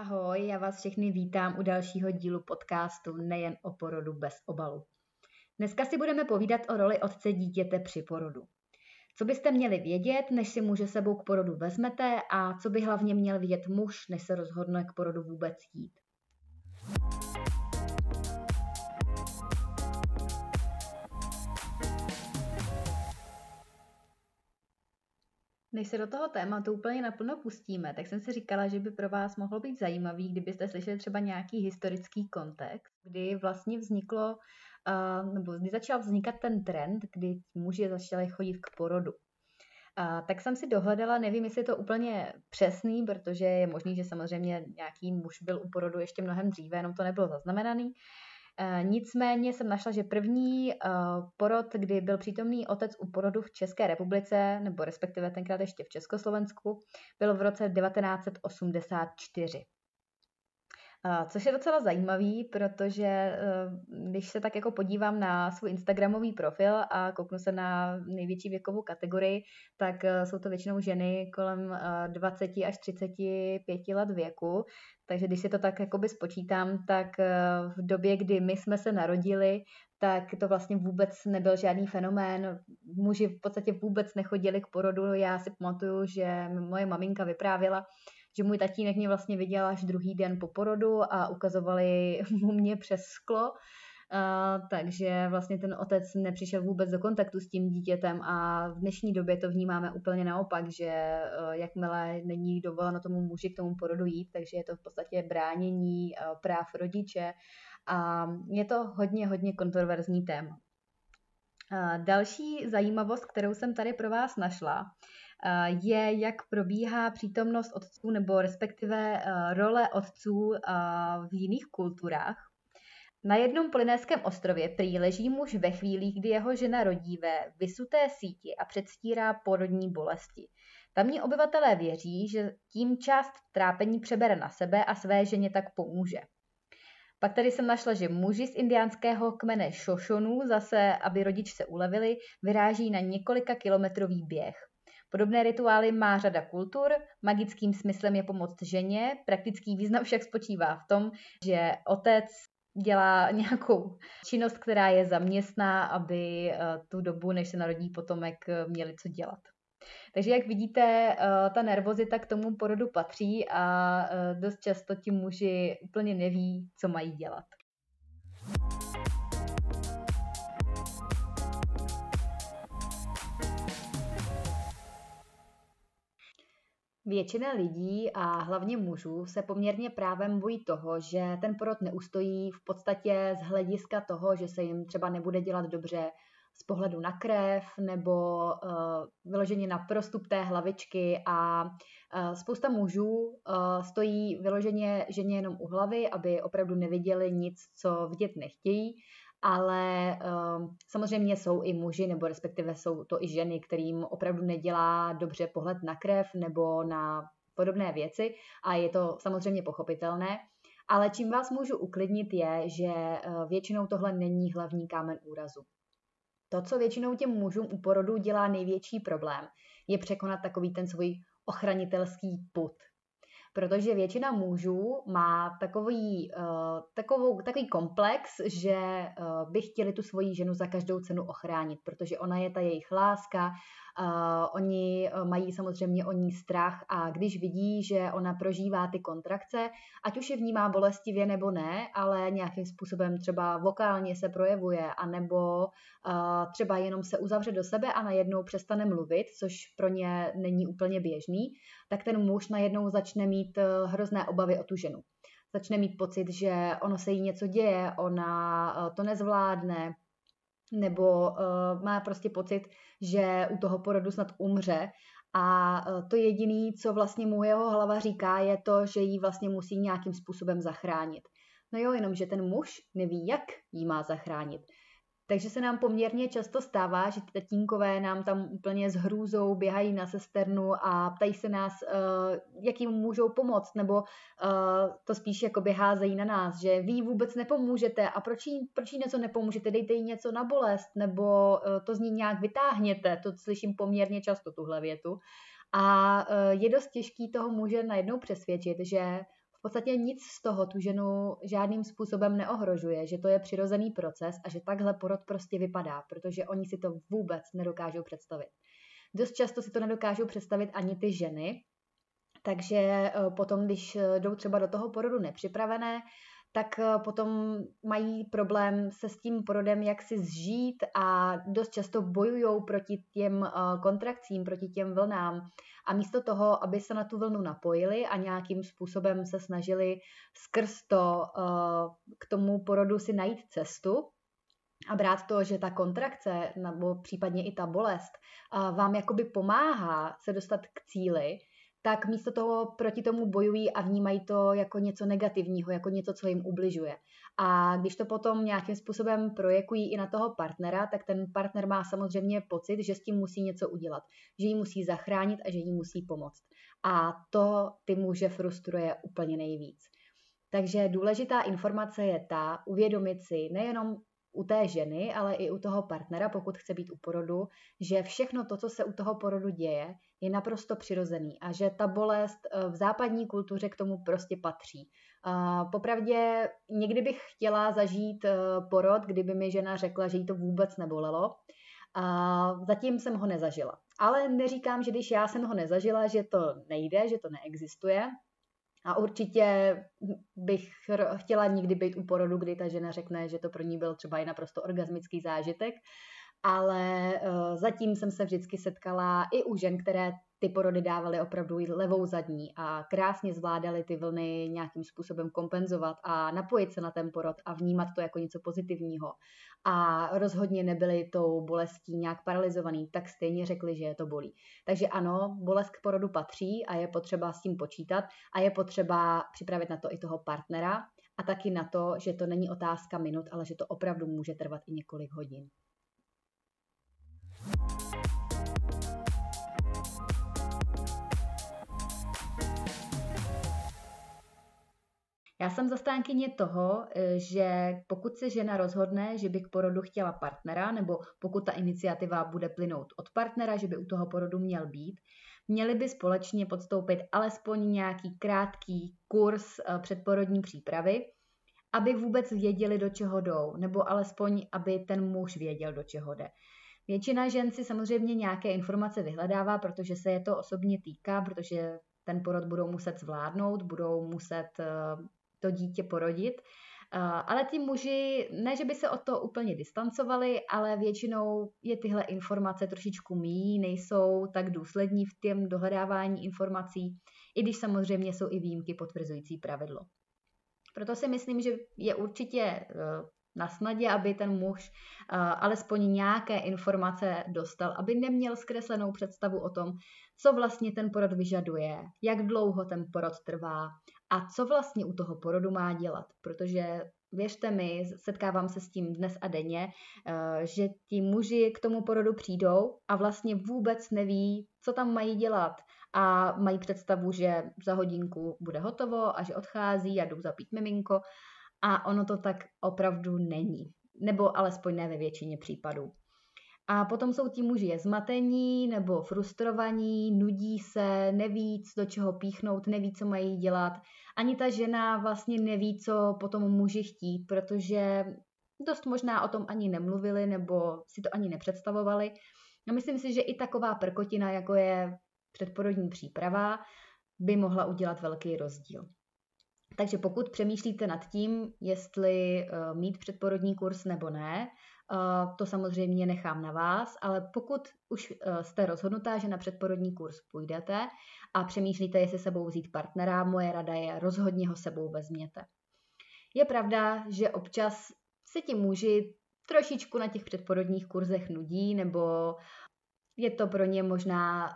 Ahoj, já vás všechny vítám u dalšího dílu podcastu Nejen o porodu bez obalu. Dneska si budeme povídat o roli otce dítěte při porodu. Co byste měli vědět, než si muže sebou k porodu vezmete a co by hlavně měl vědět muž, než se rozhodne k porodu vůbec jít. Než se do toho tématu úplně naplno pustíme, tak jsem si říkala, že by pro vás mohlo být zajímavý, kdybyste slyšeli třeba nějaký historický kontext, kdy vlastně vzniklo, uh, nebo kdy začal vznikat ten trend, kdy muži začali chodit k porodu. Uh, tak jsem si dohledala, nevím, jestli je to úplně přesný, protože je možný, že samozřejmě nějaký muž byl u porodu ještě mnohem dříve, jenom to nebylo zaznamenaný. Eh, nicméně jsem našla, že první uh, porod, kdy byl přítomný otec u porodu v České republice, nebo respektive tenkrát ještě v Československu, byl v roce 1984. Což je docela zajímavý, protože eh, když se tak jako podívám na svůj Instagramový profil a kouknu se na největší věkovou kategorii, tak eh, jsou to většinou ženy kolem 20 eh, až 35 let věku. Takže když si to tak jakoby spočítám, tak v době, kdy my jsme se narodili, tak to vlastně vůbec nebyl žádný fenomén. Muži v podstatě vůbec nechodili k porodu. Já si pamatuju, že moje maminka vyprávěla, že můj tatínek mě vlastně viděl až druhý den po porodu a ukazovali mu mě přes sklo, Uh, takže vlastně ten otec nepřišel vůbec do kontaktu s tím dítětem a v dnešní době to vnímáme úplně naopak, že uh, jakmile není dovoleno tomu muži k tomu porodu jít, takže je to v podstatě bránění uh, práv rodiče a je to hodně, hodně kontroverzní téma. Další zajímavost, kterou jsem tady pro vás našla, je, jak probíhá přítomnost otců nebo respektive eh, role otců eh, v jiných kulturách. Na jednom polynéském ostrově prý leží muž ve chvíli, kdy jeho žena rodí ve vysuté síti a předstírá porodní bolesti. Tamní obyvatelé věří, že tím část trápení přebere na sebe a své ženě tak pomůže. Pak tady jsem našla, že muži z indiánského kmene Šošonů zase, aby rodič ulevili, vyráží na několika kilometrový běh. Podobné rituály má řada kultur, magickým smyslem je pomoct ženě, praktický význam však spočívá v tom, že otec dělá nějakou činnost, která je zaměstná, aby eh, tu dobu, než se narodí potomek, eh, měli co dělat. Takže jak vidíte, eh, ta nervozita k tomu porodu patří a dost často ti muži úplně neví, co mají dělat. Většina lidí a hlavně mužů se poměrně právem bojí toho, že ten porod neustojí v podstatě z hlediska toho, že se jim třeba nebude dělat dobře z pohledu na krev nebo uh, vyloženě na prostup té hlavičky a uh, spousta mužů uh, stojí vyloženě ženě jenom u hlavy, aby opravdu neviděli nic, co vidět nechtějí ale um, samozřejmě jsou i muži, nebo respektive jsou to i ženy, kterým opravdu nedělá dobře pohled na krev nebo na podobné věci a je to samozřejmě pochopitelné. Ale čím vás můžu uklidnit je, že uh, většinou tohle není hlavní kámen úrazu. To, co většinou těm mužům u porodu dělá největší problém, je překonat takový ten svůj ochranitelský put, protože většina mužů má takový, uh, takovou, takový komplex, že uh, by chtěli tu svoji ženu za každou cenu ochránit, protože ona je ta jejich láska, oni uh, mají samozřejmě o ní strach a když vidí, že ona prožívá ty kontrakce, ať už je vnímá bolestivě nebo ne, ale nějakým způsobem třeba vokálně se projevuje, anebo uh, třeba jenom se uzavře do sebe a najednou přestane mluvit, což pro ně není úplně běžný, tak ten muž najednou začne mít uh, hrozné obavy o tu ženu. Začne mít pocit, že ono se jí něco děje, ona to nezvládne, nebo uh, má prostě pocit, že u toho porodu snad umře a uh, to jediné, co vlastně mu jeho hlava říká, je to, že ji vlastně musí nějakým způsobem zachránit. No jo, jenom že ten muž neví, jak jí má zachránit. Takže se nám poměrně často stává, že ty tatínkové nám tam úplně s hrůzou běhají na sesternu a ptají se nás, uh, jak jim můžou pomoct, nebo uh, to spíš jako házejí na nás, že vy vůbec nepomůžete a proč jí, proč jí něco nepomůžete, dejte jí něco na bolest, nebo uh, to z ní nějak vytáhněte, to slyším poměrně často tuhle větu. A je dost těžký toho muže najednou přesvědčit, že v podstatě nic z toho tu ženu žádným způsobem neohrožuje, že to je přirozený proces a že takhle porod prostě vypadá, protože oni si to vůbec nedokážou představit. Dost často si to nedokážou představit ani ty ženy, takže eh, potom, když eh, jdou třeba do toho porodu nepřipravené, tak eh, potom mají problém se s tím porodem, jak si zžít a dost často bojují proti těm kontrakcím, proti těm vlnám. A místo toho, aby se na tu vlnu napojili a nějakým způsobem se snažili skrz to k tomu porodu si najít cestu, a brát to, že ta kontrakce nebo případně i ta bolest vám jakoby pomáhá se dostat k cíli, tak místo toho proti tomu bojují a vnímají to jako něco negativního, jako něco, co jim ubližuje. A když to potom nějakým způsobem projekují i na toho partnera, tak ten partner má samozřejmě pocit, že s tím musí něco udělat, že ji musí zachránit a že jí musí pomoct. A to ty muže frustruje úplně nejvíc. Takže důležitá informace je ta, uvědomit si nejenom u té ženy, ale i u toho partnera, pokud chce být u porodu, že všechno to, co se u toho porodu děje, je naprosto přirozený a že ta bolest eh, v západní kultuře k tomu prostě patří. Popravdě někdy bych chtěla zažít eh, porod, kdyby mi žena řekla, že jí to vůbec nebolelo. A zatím jsem ho nezažila. Ale neříkám, že když já jsem ho nezažila, že to nejde, že to neexistuje. A určitě bych chtěla nikdy být u porodu, kdy ta žena řekne, že to pro ní byl třeba i naprosto orgasmický zážitek ale uh, zatím jsem se vždycky setkala i u žen, které ty porody dávaly opravdu levou zadní a krásně zvládaly ty vlny nějakým způsobem kompenzovat a napojit se na ten porod a vnímat to jako něco pozitivního. A rozhodně nebyly tou bolestí nějak paralizovaný, tak stejně řekli, že je to bolí. Takže ano, bolest k porodu patří a je potřeba s tím počítat a je potřeba připravit na to i toho partnera a taky na to, že to není otázka minut, ale že to opravdu může trvat i několik hodin. Já jsem zastánkyně toho, eh, že pokud se žena rozhodne, že by k porodu chtěla partnera, nebo pokud ta iniciativa bude plynout od partnera, že by u toho porodu měl být, měli by společně podstoupit alespoň nějaký krátký kurz eh, předporodní přípravy, aby vůbec věděli, do čeho jdou, nebo alespoň, aby ten muž věděl, do čeho jde. Většina žen si samozřejmě nějaké informace vyhledává, protože se je to osobně týká, protože ten porod budou muset zvládnout, budou muset eh, to dítě porodit. Eh, ale ty muži, ne, že by se od toho úplně distancovali, ale většinou je tyhle informace trošičku míjí, nejsou tak důslední v těm dohledávání informací, i když samozřejmě jsou i výjimky potvrzující pravidlo. Proto si myslím, že je určitě eh, na snadě, aby ten muž uh, alespoň nějaké informace dostal, aby neměl zkreslenou představu o tom, co vlastně ten porod vyžaduje, jak dlouho ten porod trvá a co vlastně u toho porodu má dělat. Protože věřte mi, setkávám se s tím dnes a denně, uh, že ti muži k tomu porodu přijdou a vlastně vůbec neví, co tam mají dělat a mají představu, že za hodinku bude hotovo a že odchází a jdou zapít miminko a ono to tak opravdu není. Nebo alespoň ne ve většině případů. A potom jsou ti muži zmatení nebo frustrovaní, nudí se, neví, do čeho píchnout, neví, co mají dělat. Ani ta žena vlastně neví, co potom muži chtít, protože dost možná o tom ani nemluvili nebo si to ani nepředstavovali. No myslím si, že i taková prkotina, jako je předporodní příprava, by mohla udělat velký rozdíl. Takže pokud přemýšlíte nad tím, jestli uh, mít předporodní kurz nebo ne, to samozřejmě nechám na vás, ale pokud už uh, jste rozhodnutá, že na předporodní kurz půjdete a přemýšlíte, jestli sebou vzít partnera, moje rada je rozhodně ho sebou vezměte. Je pravda, že občas se ti muži trošičku na těch předporodních kurzech nudí, nebo je to pro ně možná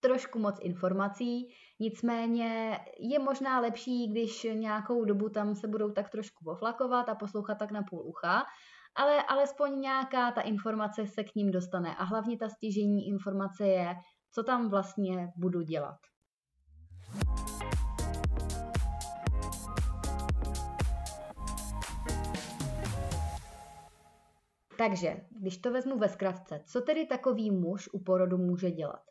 trošku moc informací, nicméně je možná lepší, když nějakou dobu tam se budou tak trošku poflakovat a poslouchat tak na půl ucha, ale alespoň nějaká ta informace se k ním dostane. A hlavně ta stěžení informace je, co tam vlastně budu dělat. Takže, když to vezmu ve zkratce, co tedy takový muž u porodu může dělat?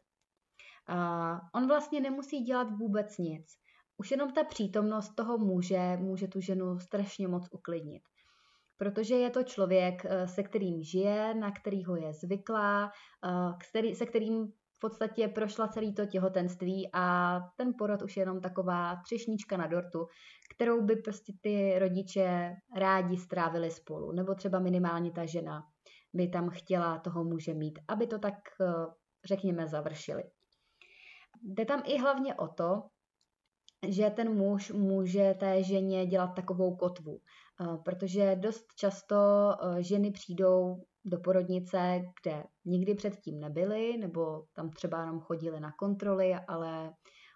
on vlastně nemusí dělat vůbec nic. už jenom ta přítomnost toho muže může tu ženu strašně moc uklidnit. Protože je to člověk, eh, se kterým žije, na kterýho je zvyklá, eh, se kterým v podstatě prošla celý to těhotenství a ten porod už je jenom taková třešnička na dortu, kterou by prostě ty rodiče rádi strávili spolu, nebo třeba minimálně ta žena by tam chtěla toho muže mít, aby to tak, eh, řekněme, završili. Jde tam i hlavně o to, že ten muž může té ženě dělat takovou kotvu, eh, protože dost často eh, ženy přijdou do porodnice, kde nikdy předtím nebyly, nebo tam třeba jenom chodili na kontroly, ale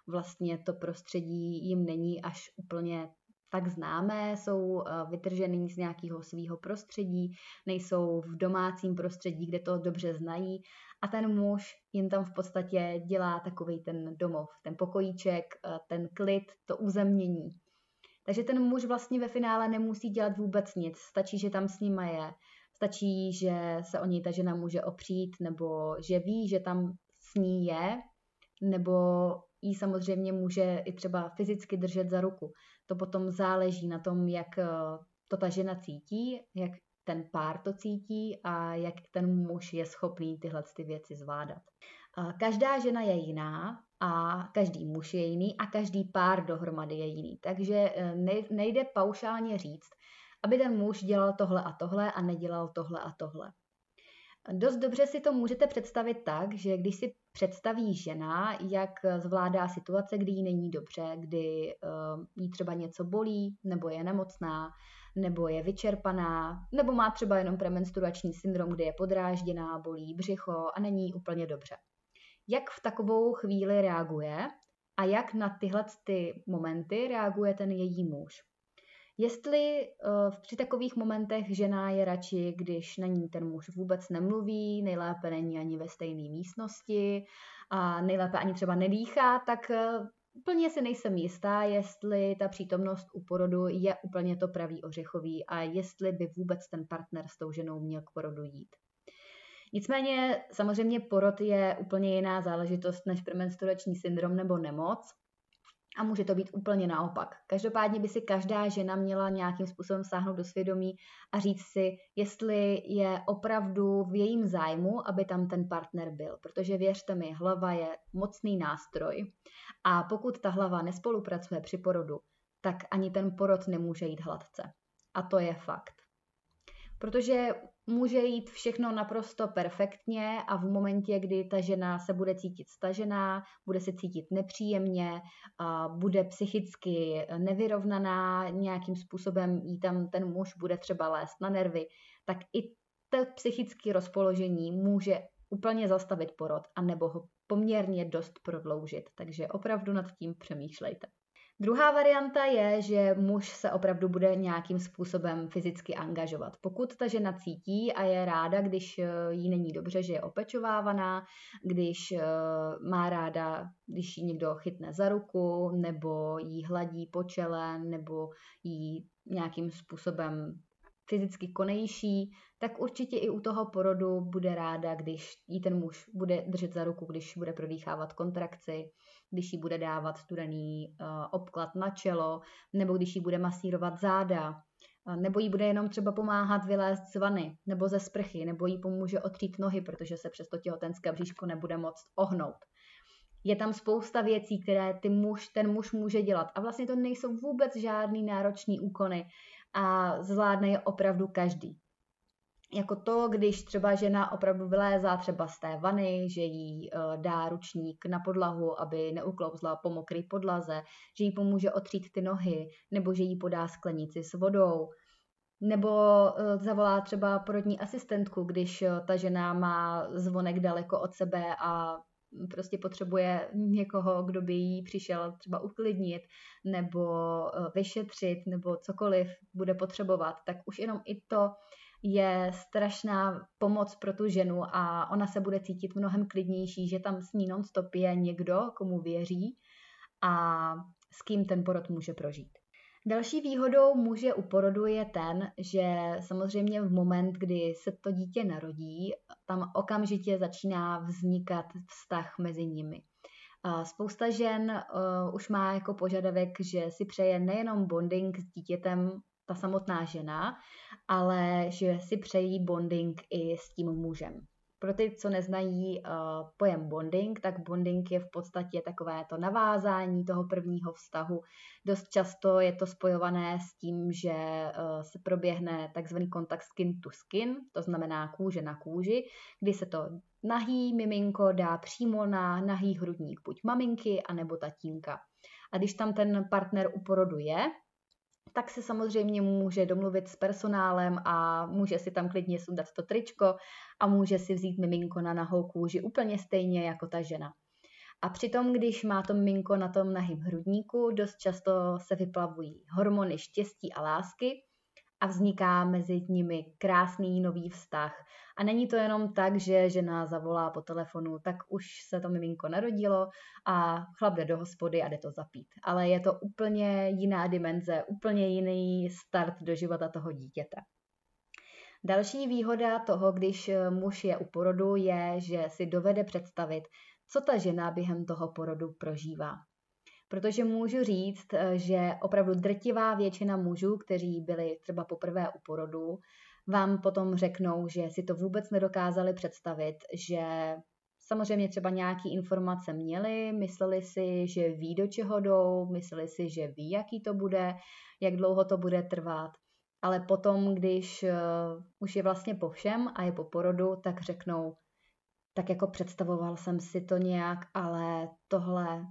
vlastně to prostředí jim není až úplně tak známé, jsou eh, vytržený z nějakého svého prostředí, nejsou v domácím prostředí, kde to dobře znají. A ten muž jim tam v podstatě dělá takový ten domov, ten pokojíček, eh, ten klid, to uzemnění. Takže ten muž vlastně ve finále nemusí dělat vůbec nic, stačí, že tam s nima je, stačí, že se o něj ta žena může opřít, nebo že ví, že tam s ní je, nebo jí samozřejmě může i třeba fyzicky držet za ruku. To potom záleží na tom, jak eh, to ta žena cítí, jak ten pár to cítí a jak ten muž je schopný tyhle ty věci zvládat. Každá žena je jiná a každý muž je jiný a každý pár dohromady je jiný. Takže eh, nejde paušálně říct, aby ten muž dělal tohle a tohle a nedělal tohle a tohle. Dost dobře si to můžete představit tak, že když si představí žena, jak zvládá situace, kdy jí není dobře, kdy uh, jí třeba něco bolí, nebo je nemocná, nebo je vyčerpaná, nebo má třeba jenom premenstruační syndrom, kdy je podrážděná, bolí břicho a není úplně dobře. Jak v takovou chvíli reaguje a jak na tyhle ty momenty reaguje ten její muž. Jestli uh, při takových momentech žena je radši, když na ní ten muž vůbec nemluví, nejlépe není ani ve stejné místnosti a nejlépe ani třeba nedýchá, tak uh, Úplně si nejsem jistá, jestli ta přítomnost u porodu je úplně to pravý ořechový a jestli by vůbec ten partner s tou ženou měl k porodu jít. Nicméně samozřejmě porod je úplně jiná záležitost než premenstruační syndrom nebo nemoc a může to být úplně naopak. Každopádně by si každá žena měla nějakým způsobem sáhnout do svědomí a říct si, jestli je opravdu v jejím zájmu, aby tam ten partner byl. Protože věřte mi, hlava je mocný nástroj a pokud ta hlava nespolupracuje při porodu, tak ani ten porod nemůže jít hladce. A to je fakt. Protože může jít všechno naprosto perfektně a v momentě, kdy ta žena se bude cítit stažená, bude se cítit nepříjemně, bude psychicky nevyrovnaná, nějakým způsobem jí tam ten muž bude třeba lézt na nervy, tak i to psychické rozpoložení může úplně zastavit porod a nebo ho poměrně dost prodloužit. Takže opravdu nad tím přemýšlejte. Druhá varianta je, že muž se opravdu bude nějakým způsobem fyzicky angažovat. Pokud ta žena cítí a je ráda, když eh, jí není dobře, že je opečovávaná, když eh, má ráda, když ji někdo chytne za ruku, nebo jí hladí po čele, nebo jí nějakým způsobem fyzicky konejší, tak určitě i u toho porodu bude ráda, když jí ten muž bude držet za ruku, když bude prodýchávat kontrakci, když jí bude dávat studený uh, obklad na čelo, nebo když jí bude masírovat záda, uh, nebo jí bude jenom třeba pomáhat vylézt z vany, nebo ze sprchy, nebo jí pomůže otřít nohy, protože se přes to těhotenské bříško nebude moct ohnout. Je tam spousta věcí, které ty muž, ten muž může dělat. A vlastně to nejsou vůbec žádný náročný úkony a zvládne je opravdu každý jako to, když třeba žena opravdu vylézá třeba z té vany, že jí uh, dá ručník na podlahu, aby neuklouzla po mokré podlaze, že jí pomůže otřít ty nohy, nebo že jí podá sklenici s vodou, nebo uh, zavolá třeba porodní asistentku, když uh, ta žena má zvonek daleko od sebe a prostě potřebuje někoho, kdo by jí přišel třeba uklidnit nebo vyšetřit nebo cokoliv bude potřebovat, tak už jenom i to je strašná pomoc pro tu ženu a ona se bude cítit mnohem klidnější, že tam s ní non-stop je někdo, komu věří a s kým ten porod může prožít. Další výhodou muže u porodu je ten, že samozřejmě v moment, kdy se to dítě narodí, tam okamžitě začíná vznikat vztah mezi nimi. Spousta žen uh, už má jako požadavek, že si přeje nejenom bonding s dítětem ta samotná žena, ale že si přejí bonding i s tím mužem. Pro ty, co neznají uh, pojem bonding, tak bonding je v podstatě takové to navázání toho prvního vztahu. Dost často je to spojované s tím, že uh, se proběhne takzvaný kontakt skin to skin, to znamená kůže na kůži, kdy se to nahý miminko dá přímo na nahý hrudník buď maminky, anebo tatínka. A když tam ten partner u porodu je, tak se samozřejmě může domluvit s personálem a může si tam klidně sundat to tričko a může si vzít miminko na nahou kůži úplně stejně jako ta žena. A přitom, když má to miminko na tom nahým hrudníku, dost často se vyplavují hormony štěstí a lásky a vzniká mezi nimi krásný nový vztah. A není to jenom tak, že žena zavolá po telefonu, tak už se to miminko narodilo a chlap jde do hospody a jde to zapít. Ale je to úplně jiná dimenze, úplně jiný start do života toho dítěte. Další výhoda toho, když muž je u porodu, je, že si dovede představit, co ta žena během toho porodu prožívá. Protože můžu říct, že opravdu drtivá většina mužů, kteří byli třeba poprvé u porodu, vám potom řeknou, že si to vůbec nedokázali představit, že samozřejmě třeba nějaký informace měli, mysleli si, že ví, do čeho jdou, mysleli si, že ví, jaký to bude, jak dlouho to bude trvat, ale potom, když uh, už je vlastně po všem a je po porodu, tak řeknou, tak jako představoval jsem si to nějak, ale tohle,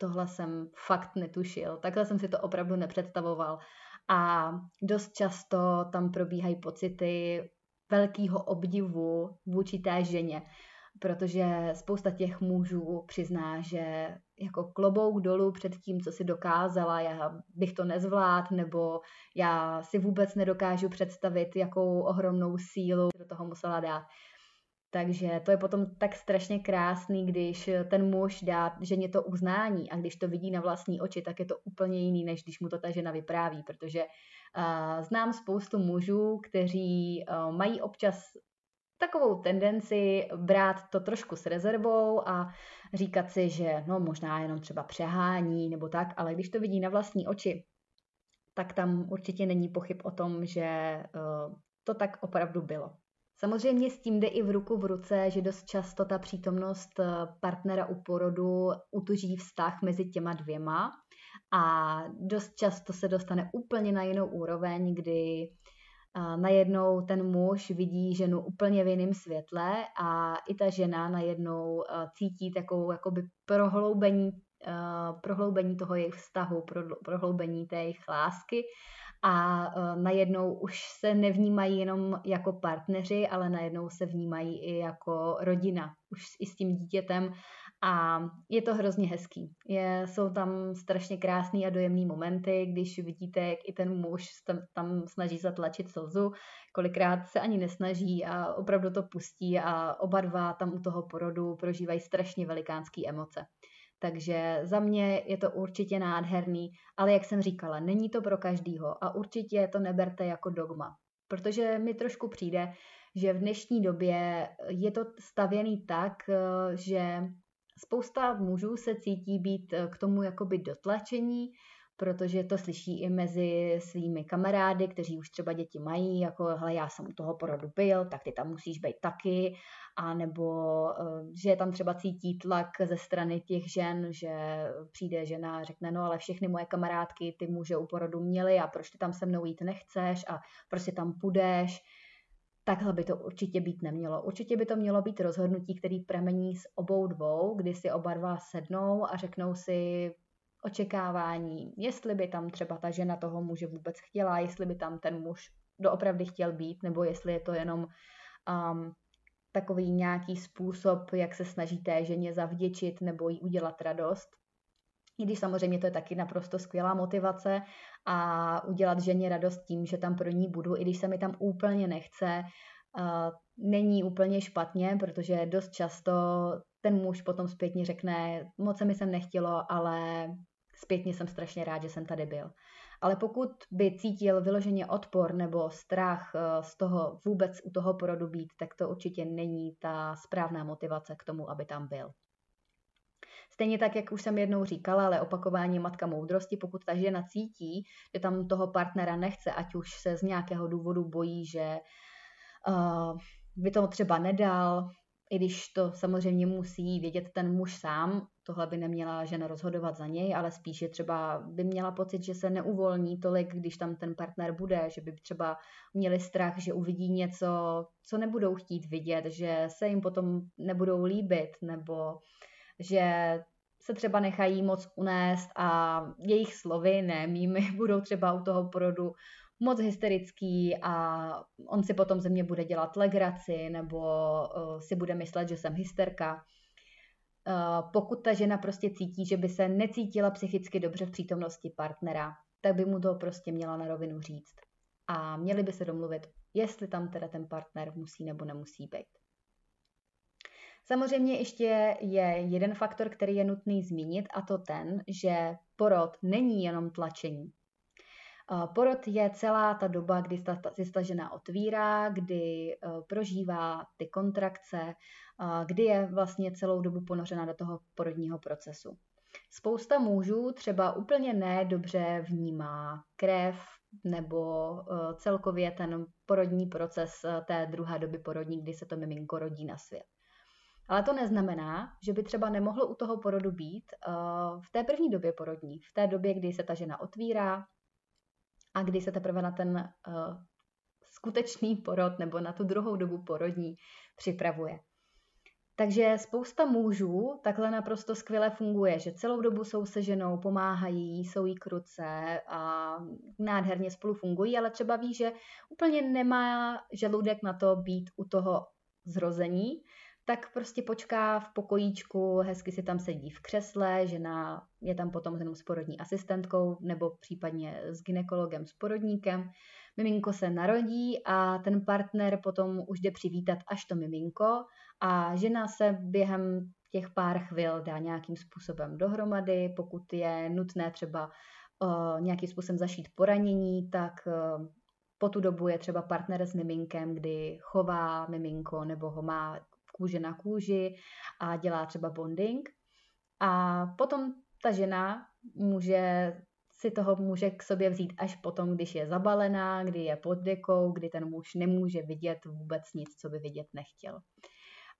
tohle jsem fakt netušil. Takhle jsem si to opravdu nepředstavoval a dost často tam probíhají pocity velkého obdivu vůči té ženě, protože spousta těch mužů přizná, že jako klobouk dolů před tím, co si dokázala, já bych to nezvlád, nebo já si vůbec nedokážu představit, jakou ohromnou sílu do toho musela dát. Takže to je potom tak strašně krásný, když ten muž dá ženě to uznání a když to vidí na vlastní oči, tak je to úplně jiný, než když mu to ta žena vypráví, protože uh, znám spoustu mužů, kteří uh, mají občas takovou tendenci brát to trošku s rezervou a říkat si, že no možná jenom třeba přehání nebo tak, ale když to vidí na vlastní oči, tak tam určitě není pochyb o tom, že uh, to tak opravdu bylo. Samozřejmě s tím jde i v ruku v ruce, že dost často ta přítomnost eh, partnera u porodu utuží vztah mezi těma dvěma a dost často se dostane úplně na jinou úroveň, kdy eh, najednou ten muž vidí ženu úplně v jiném světle a i ta žena najednou eh, cítí takovou jakoby prohloubení, prohloubení toho jejich vztahu, prohloubení té jejich lásky a uh, najednou už se nevnímají jenom jako partneři, ale najednou se vnímají i jako rodina, už i s tím dítětem a je to hrozně hezký. Je, jsou tam strašně krásný a dojemný momenty, když vidíte, jak i ten muž tam, tam snaží zatlačit slzu, kolikrát se ani nesnaží a opravdu to pustí a oba dva tam u toho porodu prožívají strašně velikánský emoce. Takže za mě je to určitě nádherný, ale jak jsem říkala, není to pro každýho a určitě to neberte jako dogma. Protože mi trošku přijde, že v dnešní době je to stavěný tak, že spousta mužů se cítí být k tomu jakoby dotlačení, protože to slyší i mezi svými kamarády, kteří už třeba děti mají, jako hele, já jsem toho porodu byl, tak ty tam musíš být taky, a nebo eh, že tam třeba cítí tlak ze strany těch žen, že přijde žena a řekne, no ale všechny moje kamarádky ty muže u porodu měly a proč ty tam se mnou jít nechceš a proč si tam půjdeš. Takhle by to určitě být nemělo. Určitě by to mělo být rozhodnutí, který pramení z obou dvou, kdy si oba dva sednou a řeknou si, očekávání, jestli by tam třeba ta žena toho muže vůbec chtěla, jestli by tam ten muž doopravdy chtěl být, nebo jestli je to jenom um, takový nějaký způsob, jak se snaží té ženě zavděčit nebo jí udělat radost. I když samozřejmě to je taky naprosto skvělá motivace a udělat ženě radost tím, že tam pro ní budu, i když se mi tam úplně nechce, uh, není úplně špatně, protože dost často ten muž potom zpětně řekne, moc se mi sem nechtělo, ale zpětně jsem strašně rád, že jsem tady byl. Ale pokud by cítil vyloženě odpor nebo strach eh, z toho vůbec u toho porodu být, tak to určitě není ta správná motivace k tomu, aby tam byl. Stejně tak, jak už jsem jednou říkala, ale opakování matka moudrosti, pokud ta žena cítí, že tam toho partnera nechce, ať už se z nějakého důvodu bojí, že uh, by to třeba nedal, i když to samozřejmě musí vědět ten muž sám, tohle by neměla žena rozhodovat za něj, ale spíše třeba by měla pocit, že se neuvolní tolik, když tam ten partner bude, že by třeba měli strach, že uvidí něco, co nebudou chtít vidět, že se jim potom nebudou líbit, nebo že se třeba nechají moc unést a jejich slovy, ne mými, budou třeba u toho porodu moc hysterický a on si potom ze mě bude dělat legraci nebo uh, si bude myslet, že jsem hysterka. Uh, pokud ta žena prostě cítí, že by se necítila psychicky dobře v přítomnosti partnera, tak by mu to prostě měla na rovinu říct. A měli by se domluvit, jestli tam teda ten partner musí nebo nemusí být. Samozřejmě ještě je jeden faktor, který je nutný zmínit, a to ten, že porod není jenom tlačení. Porod je celá ta doba, kdy se ta žena otvírá, kdy e, prožívá ty kontrakce, kdy je vlastně celou dobu ponořena do toho porodního procesu. Spousta mužů třeba úplně nedobře vnímá krev nebo e, celkově ten porodní proces e, té druhé doby porodní, kdy se to miminko rodí na svět. Ale to neznamená, že by třeba nemohlo u toho porodu být v té první době porodní, v té době, kdy se ta žena otvírá, a kdy se teprve na ten uh, skutečný porod nebo na tu druhou dobu porodní připravuje. Takže spousta mužů takhle naprosto skvěle funguje, že celou dobu jsou se ženou, pomáhají, jsou jí kruce a nádherně spolu fungují, ale třeba ví, že úplně nemá žaludek na to být u toho zrození, tak prostě počká v pokojíčku, hezky si tam sedí v křesle, žena je tam potom jenom s porodní asistentkou nebo případně s ginekologem, s porodníkem. Miminko se narodí a ten partner potom už jde přivítat až to miminko a žena se během těch pár chvil dá nějakým způsobem dohromady, pokud je nutné třeba uh, nějakým způsobem zašít poranění, tak uh, po tu dobu je třeba partner s miminkem, kdy chová miminko nebo ho má kůže na kůži a dělá třeba bonding. A potom ta žena může si toho může k sobě vzít až potom, když je zabalená, kdy je pod dekou, kdy ten muž nemůže vidět vůbec nic, co by vidět nechtěl.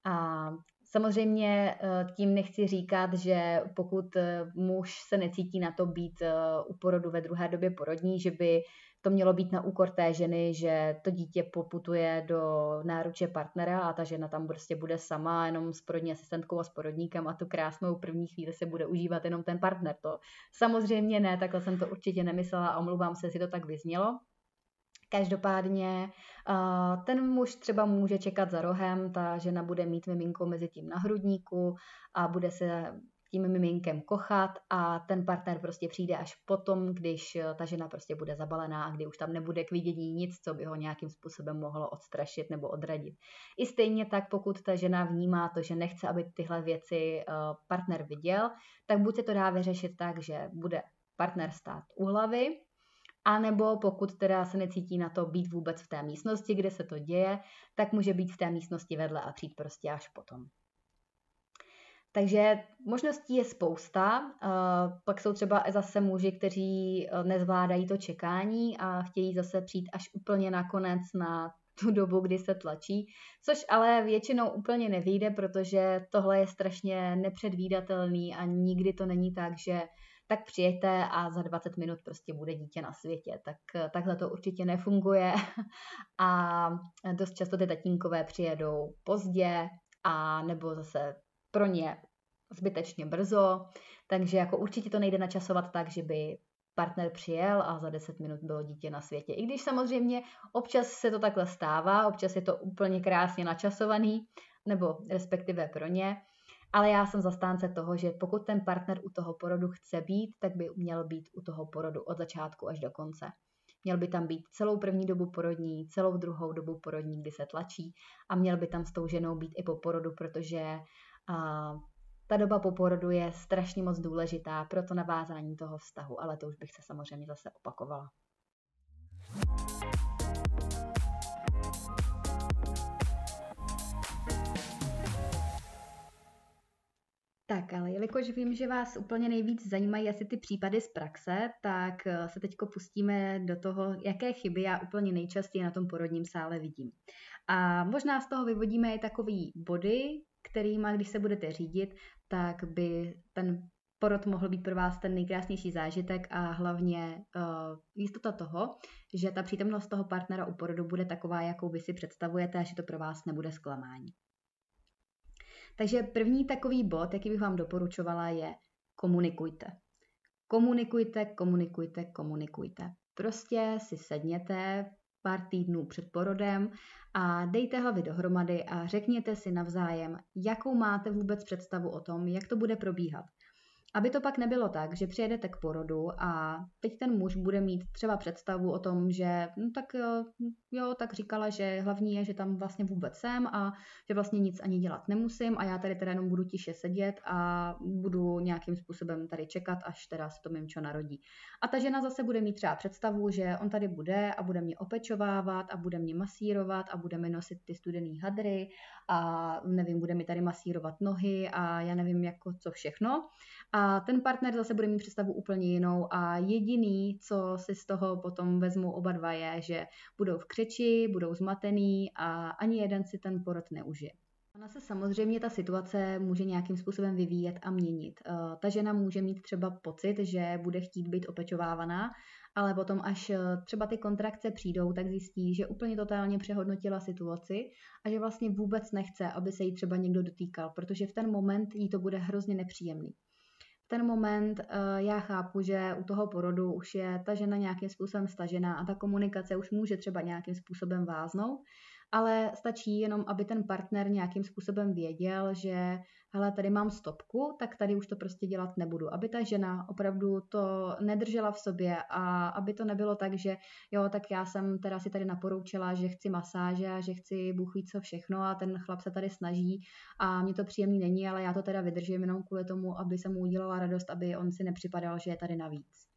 A samozřejmě eh, tím nechci říkat, že pokud eh, muž se necítí na to být eh, u porodu ve druhé době porodní, že by to mělo být na úkor té ženy, že to dítě poputuje do náruče partnera a ta žena tam prostě bude sama jenom s porodní asistentkou a s porodníkem a tu krásnou první chvíli se bude užívat jenom ten partner. To samozřejmě ne, takhle jsem to určitě nemyslela a omlouvám se, jestli to tak vyznělo. Každopádně ten muž třeba může čekat za rohem, ta žena bude mít miminko mezi tím na hrudníku a bude se tím miminkem kochat a ten partner prostě přijde až potom, když eh, ta žena prostě bude zabalená a kdy už tam nebude k vidění nic, co by ho nějakým způsobem mohlo odstrašit nebo odradit. I stejně tak, pokud ta žena vnímá to, že nechce, aby tyhle věci eh, partner viděl, tak buď se to dá vyřešit tak, že bude partner stát u hlavy, a nebo pokud teda se necítí na to být vůbec v té místnosti, kde se to děje, tak může být v té místnosti vedle a přijít prostě až potom. Takže možností je spousta. Pak jsou třeba zase muži, kteří e, nezvládají to čekání a chtějí zase přijít až úplně nakonec na tu dobu, kdy se tlačí, což ale většinou úplně nevyjde, protože tohle je strašně nepředvídatelný a nikdy to není tak, že tak přijete a za 20 minut prostě bude dítě na světě. Tak e, takhle to určitě nefunguje a dost často ty tatínkové přijedou pozdě a nebo zase pro ně zbytečně brzo, takže jako určitě to nejde načasovat tak, že by partner přijel a za 10 minut bylo dítě na světě. I když samozřejmě občas se to takhle stává, občas je to úplně krásně načasovaný, nebo respektive pro ně, ale já jsem zastánce toho, že pokud ten partner u toho porodu chce být, tak by měl být u toho porodu od začátku až do konce. Měl by tam být celou první dobu porodní, celou druhou dobu porodní, kdy se tlačí a měl by tam s tou ženou být i po porodu, protože uh, ta doba po porodu je strašně moc důležitá pro to navázání toho vztahu, ale to už bych se samozřejmě zase opakovala. Tak, ale jelikož vím, že vás úplně nejvíc zajímají asi ty případy z praxe, tak eh, se teď pustíme do toho, jaké chyby já úplně nejčastěji na tom porodním sále vidím. A možná z toho vyvodíme i takový body, kterýma, když se budete řídit, tak by ten porod mohl být pro vás ten nejkrásnější zážitek a hlavně uh, jistota toho, že ta přítomnost toho partnera u porodu bude taková, jakou vy si představujete a že to pro vás nebude zklamání. Takže první takový bod, jaký bych vám doporučovala, je komunikujte. Komunikujte, komunikujte, komunikujte. Prostě si sedněte pár týdnů před porodem a dejte hlavy dohromady a řekněte si navzájem, jakou máte vůbec představu o tom, jak to bude probíhat. Aby to pak nebylo tak, že přijedete k porodu a teď ten muž bude mít třeba představu o tom, že no tak jo, tak říkala, že hlavní je, že tam vlastně vůbec jsem a že vlastně nic ani dělat nemusím a já tady teda jenom budu tiše sedět a budu nějakým způsobem tady čekat, až teda se to mimčo narodí. A ta žena zase bude mít třeba představu, že on tady bude a bude mě opečovávat a bude mě masírovat a bude mi nosit ty studený hadry a nevím, bude mi tady masírovat nohy a já nevím jako co všechno. A ten partner zase bude mít představu úplně jinou a jediný, co si z toho potom vezmu oba dva je, že budou v křeči, budou zmatený a ani jeden si ten porod neužije. Ona se samozřejmě ta situace může nějakým způsobem vyvíjet a měnit. Eh, ta žena může mít třeba pocit, že bude chtít být opečovávaná, ale potom, až eh, třeba ty kontrakce přijdou, tak zjistí, že úplně totálně přehodnotila situaci a že vlastně vůbec nechce, aby se jí třeba někdo dotýkal, protože v ten moment jí to bude hrozně nepříjemný ten moment uh, já chápu, že u toho porodu už je ta žena nějakým způsobem stažená a ta komunikace už může třeba nějakým způsobem váznout, ale stačí jenom, aby ten partner nějakým způsobem věděl, že hele, tady mám stopku, tak tady už to prostě dělat nebudu. Aby ta žena opravdu to nedržela v sobě a aby to nebylo tak, že jo, tak já jsem teda si tady naporoučila, že chci masáže a že chci bůh co všechno a ten chlap se tady snaží a mě to příjemný není, ale já to teda vydržím jenom kvůli tomu, aby se mu udělala radost, aby on si nepřipadal, že je tady navíc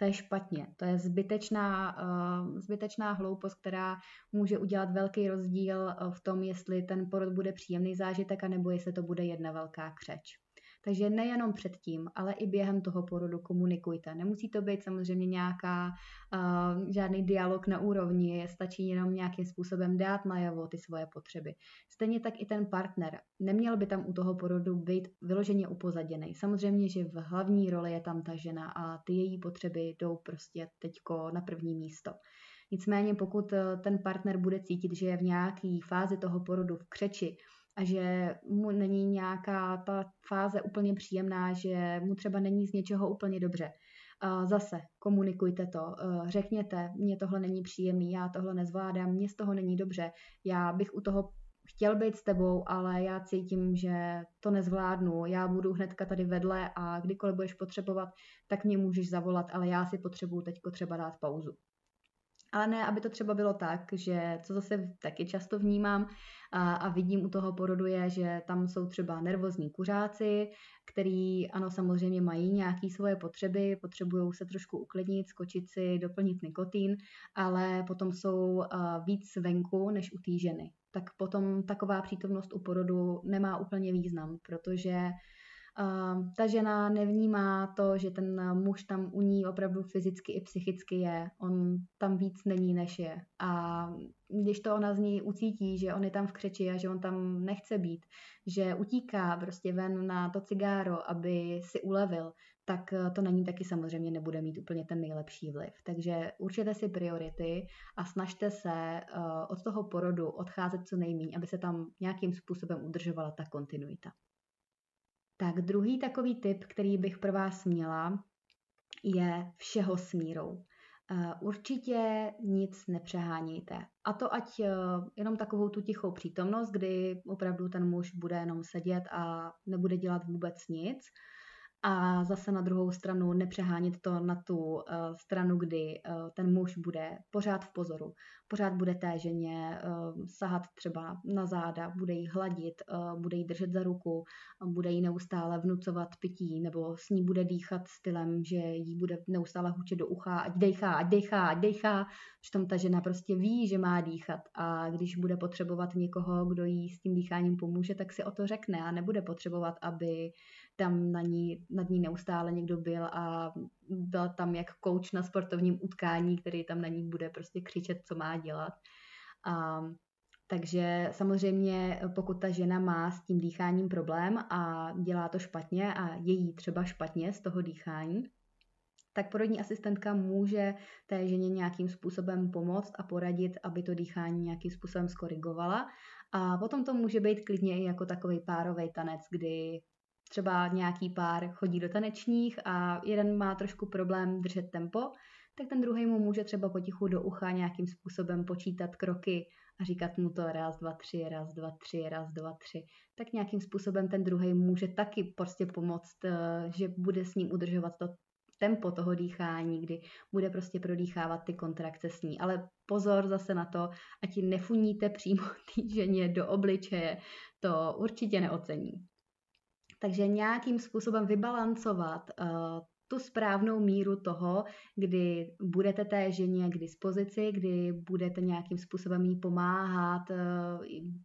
to je špatně. To je zbytečná, uh, zbytečná hloupost, která může udělat velký rozdíl uh, v tom, jestli ten porod bude příjemný zážitek, anebo jestli to bude jedna velká křeč. Takže nejenom předtím, ale i během toho porodu komunikujte. Nemusí to být samozřejmě nějaká, uh, žádný dialog na úrovni, stačí jenom nějakým způsobem dát najavo ty svoje potřeby. Stejně tak i ten partner. Neměl by tam u toho porodu být vyloženě upozaděný. Samozřejmě, že v hlavní roli je tam ta žena a ty její potřeby jdou prostě teďko na první místo. Nicméně pokud eh, ten partner bude cítit, že je v nějaké fázi toho porodu v křeči, a že mu není nějaká ta fáze úplně příjemná, že mu třeba není z něčeho úplně dobře. Zase komunikujte to, e, řekněte, mně tohle není příjemný, já tohle nezvládám, mně z toho není dobře, já bych u toho chtěl být s tebou, ale já cítím, že to nezvládnu, já budu hnedka tady vedle a kdykoliv budeš potřebovat, tak mě můžeš zavolat, ale já si potřebuju teďko třeba dát pauzu. Ale ne, aby to třeba bylo tak, že co zase taky často vnímám a, a vidím u toho porodu je, že tam jsou třeba nervózní kuřáci, který ano samozřejmě mají nějaké svoje potřeby, potřebují se trošku uklidnit, skočit si, doplnit nikotin, ale potom jsou víc venku než u té ženy. Tak potom taková přítomnost u porodu nemá úplně význam, protože ta žena nevnímá to, že ten muž tam u ní opravdu fyzicky i psychicky je. On tam víc není, než je. A když to ona z ní ucítí, že on je tam v křeči a že on tam nechce být, že utíká prostě ven na to cigáro, aby si ulevil, tak to na ní taky samozřejmě nebude mít úplně ten nejlepší vliv. Takže určite si priority a snažte se od toho porodu odcházet co nejméně, aby se tam nějakým způsobem udržovala ta kontinuita. Tak druhý takový tip, který bych pro vás měla, je všeho s mírou. Eh, určitě nic nepřehánějte. A to ať eh, jenom takovou tu tichou přítomnost, kdy opravdu ten muž bude jenom sedět a nebude dělat vůbec nic, a zase na druhou stranu nepřehánět to na tu uh, stranu, kdy uh, ten muž bude pořád v pozoru, pořád bude té ženě uh, sahat třeba na záda, bude jí hladit, uh, bude jí držet za ruku, bude jí neustále vnucovat pití nebo s ní bude dýchat stylem, že jí bude neustále hučet do ucha, ať dejchá, ať dejchá, ať dejchá. Přitom ta žena prostě ví, že má dýchat a když bude potřebovat někoho, kdo jí s tím dýcháním pomůže, tak si o to řekne a nebude potřebovat, aby tam na ní, nad ní neustále někdo byl a byl tam jak coach na sportovním utkání, který tam na ní bude prostě křičet, co má dělat. A, takže samozřejmě, pokud ta žena má s tím dýcháním problém a dělá to špatně a je jí třeba špatně z toho dýchání, tak porodní asistentka může té ženě nějakým způsobem pomoct a poradit, aby to dýchání nějakým způsobem skorigovala. A potom to může být klidně i jako takový párový tanec, kdy třeba nějaký pár chodí do tanečních a jeden má trošku problém držet tempo, tak ten druhý mu může třeba potichu do ucha nějakým způsobem počítat kroky a říkat mu to raz, dva, tři, raz, dva, tři, raz, dva, tři. Tak nějakým způsobem ten druhý může taky prostě pomoct, eh, že bude s ním udržovat to tempo toho dýchání, kdy bude prostě prodýchávat ty kontrakce s ní. Ale pozor zase na to, ať nefuníte přímo té ženě do obličeje, to určitě neocení. Takže nějakým způsobem vybalancovat uh, tu správnou míru toho, kdy budete té ženě k dispozici, kdy budete nějakým způsobem jí pomáhat, eh,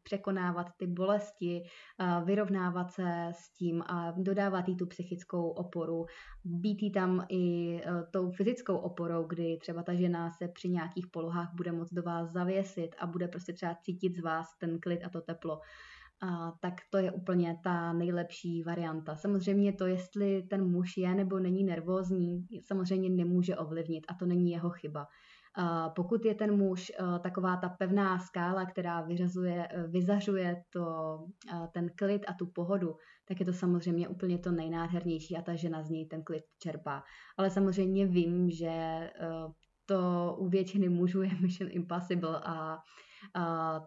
překonávat ty bolesti, eh, vyrovnávat se s tím a dodávat jí tu psychickou oporu, být jí tam i eh, tou fyzickou oporou, kdy třeba ta žena se při nějakých polohách bude moct do vás zavěsit a bude prostě třeba cítit z vás ten klid a to teplo a, tak to je úplně ta nejlepší varianta. Samozřejmě to, jestli ten muž je nebo není nervózní, samozřejmě nemůže ovlivnit a to není jeho chyba. Pokud je ten muž a, taková ta pevná skála, která vyřazuje, vyzařuje to, a, ten klid a tu pohodu, tak je to samozřejmě úplně to nejnádhernější a ta žena z něj ten klid čerpá. Ale samozřejmě vím, že to u většiny mužů je mission impossible a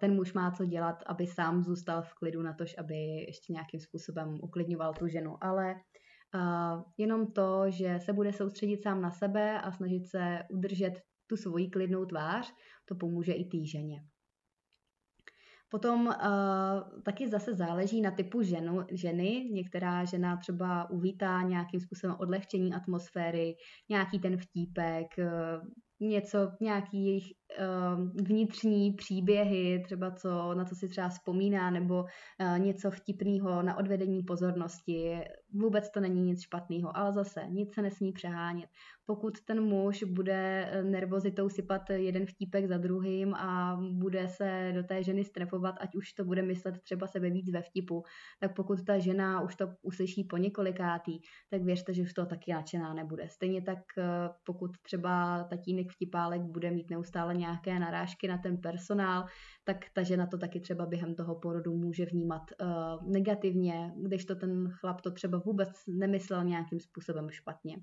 ten muž má co dělat, aby sám zůstal v klidu na tož, aby ještě nějakým způsobem uklidňoval tu ženu. Ale jenom to, že se bude soustředit sám na sebe a snažit se udržet tu svoji klidnou tvář, to pomůže i té ženě. Potom uh, taky zase záleží na typu ženu, ženy. Některá žena třeba uvítá nějakým způsobem odlehčení atmosféry, nějaký ten vtípek, uh, něco, nějaký jejich vnitřní příběhy, třeba co, na co si třeba vzpomíná, nebo uh, něco vtipného na odvedení pozornosti. Vůbec to není nic špatného, ale zase nic se nesmí přehánět. Pokud ten muž bude eh, nervozitou sypat jeden vtípek za druhým a bude se do té ženy strefovat, ať už to bude myslet třeba sebe víc ve vtipu, tak pokud ta žena už to uslyší po několikátý, tak věřte, že už to taky nadšená nebude. Stejně tak pokud třeba tatínek vtipálek bude mít neustále nějaké narážky na ten personál, tak ta žena to taky třeba během toho porodu může vnímat uh, negativně, když to ten chlap to třeba vůbec nemyslel nějakým způsobem špatně.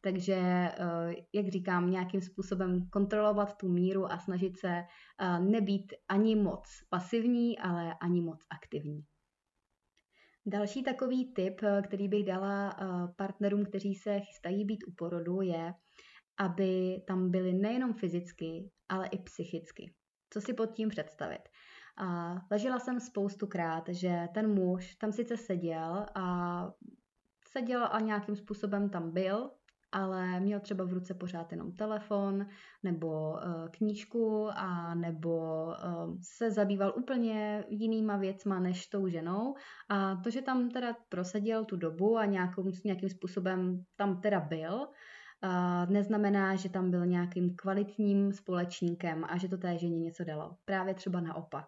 Takže, uh, jak říkám, nějakým způsobem kontrolovat tu míru a snažit se uh, nebýt ani moc pasivní, ale ani moc aktivní. Další takový tip, který bych dala partnerům, kteří se chystají být u porodu, je, aby tam byli nejenom fyzicky, ale i psychicky. Co si pod tím představit? A zažila jsem spoustukrát, že ten muž tam sice seděl a seděl a nějakým způsobem tam byl, ale měl třeba v ruce pořád jenom telefon nebo uh, knížku a nebo uh, se zabýval úplně jinýma věcma než tou ženou a to, že tam teda proseděl tu dobu a nějakou, nějakým způsobem tam teda byl, neznamená, že tam byl nějakým kvalitním společníkem a že to té ženě něco dalo. Právě třeba naopak.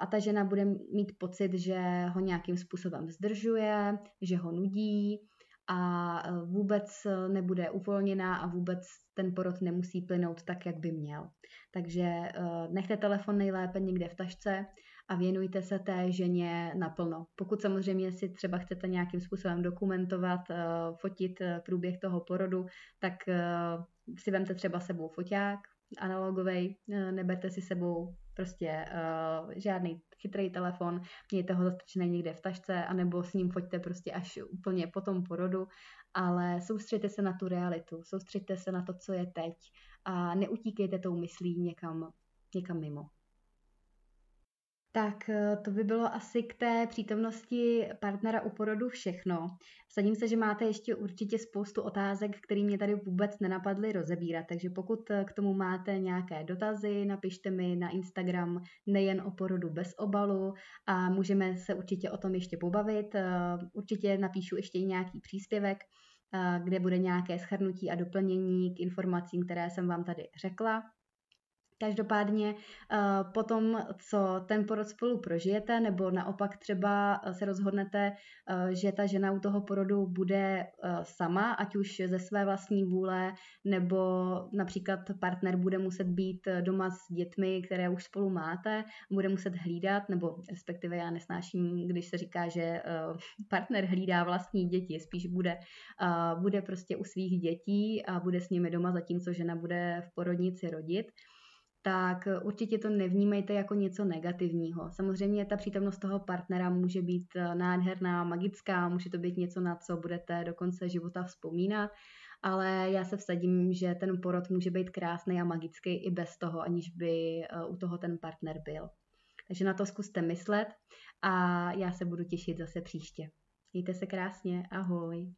A ta žena bude mít pocit, že ho nějakým způsobem zdržuje, že ho nudí a e, vůbec nebude uvolněná a vůbec ten porod nemusí plynout tak, jak by měl. Takže e, nechte telefon nejlépe někde v tašce a věnujte se té ženě naplno. Pokud samozřejmě si třeba chcete nějakým způsobem dokumentovat, eh, fotit eh, průběh toho porodu, tak eh, si vemte třeba sebou foťák analogový, neberte si sebou prostě uh, žádný chytrý telefon, mějte ho zastrčený někde v tašce, anebo s ním foťte prostě až úplně po tom porodu, ale soustředte se na tu realitu, soustředte se na to, co je teď a neutíkejte tou myslí někam, někam mimo. Tak eh, to by bylo asi k té přítomnosti partnera u porodu všechno. Vsadím se, že máte ještě určitě spoustu otázek, které mě tady vůbec nenapadly rozebírat, takže pokud eh, k tomu máte nějaké dotazy, napište mi na Instagram nejen o porodu bez obalu a můžeme se určitě o tom ještě pobavit. Eh, určitě napíšu ještě nějaký příspěvek, kde bude nějaké schrnutí a doplnění k informacím, které jsem vám tady řekla. Každopádně eh, potom, co ten porod spolu prožijete, nebo naopak třeba eh, se rozhodnete, eh, že ta žena u toho porodu bude sama, ať už ze své vlastní vůle, nebo například partner bude muset být doma s dětmi, které už spolu máte, bude muset hlídat, nebo respektive já nesnáším, když se říká, že partner hlídá vlastní děti, spíš bude, bude prostě u svých dětí a bude s nimi doma, zatímco žena bude v porodnici rodit tak určitě to nevnímejte jako něco negativního. Samozřejmě ta přítomnost toho partnera může být eh, nádherná, magická, může to být něco, na co budete do konce života vzpomínat, ale já se vsadím, že ten porod může být krásný a magický i bez toho, aniž by eh, u toho ten partner byl. Takže na to zkuste myslet a já se budu těšit zase příště. Mějte se krásně, ahoj.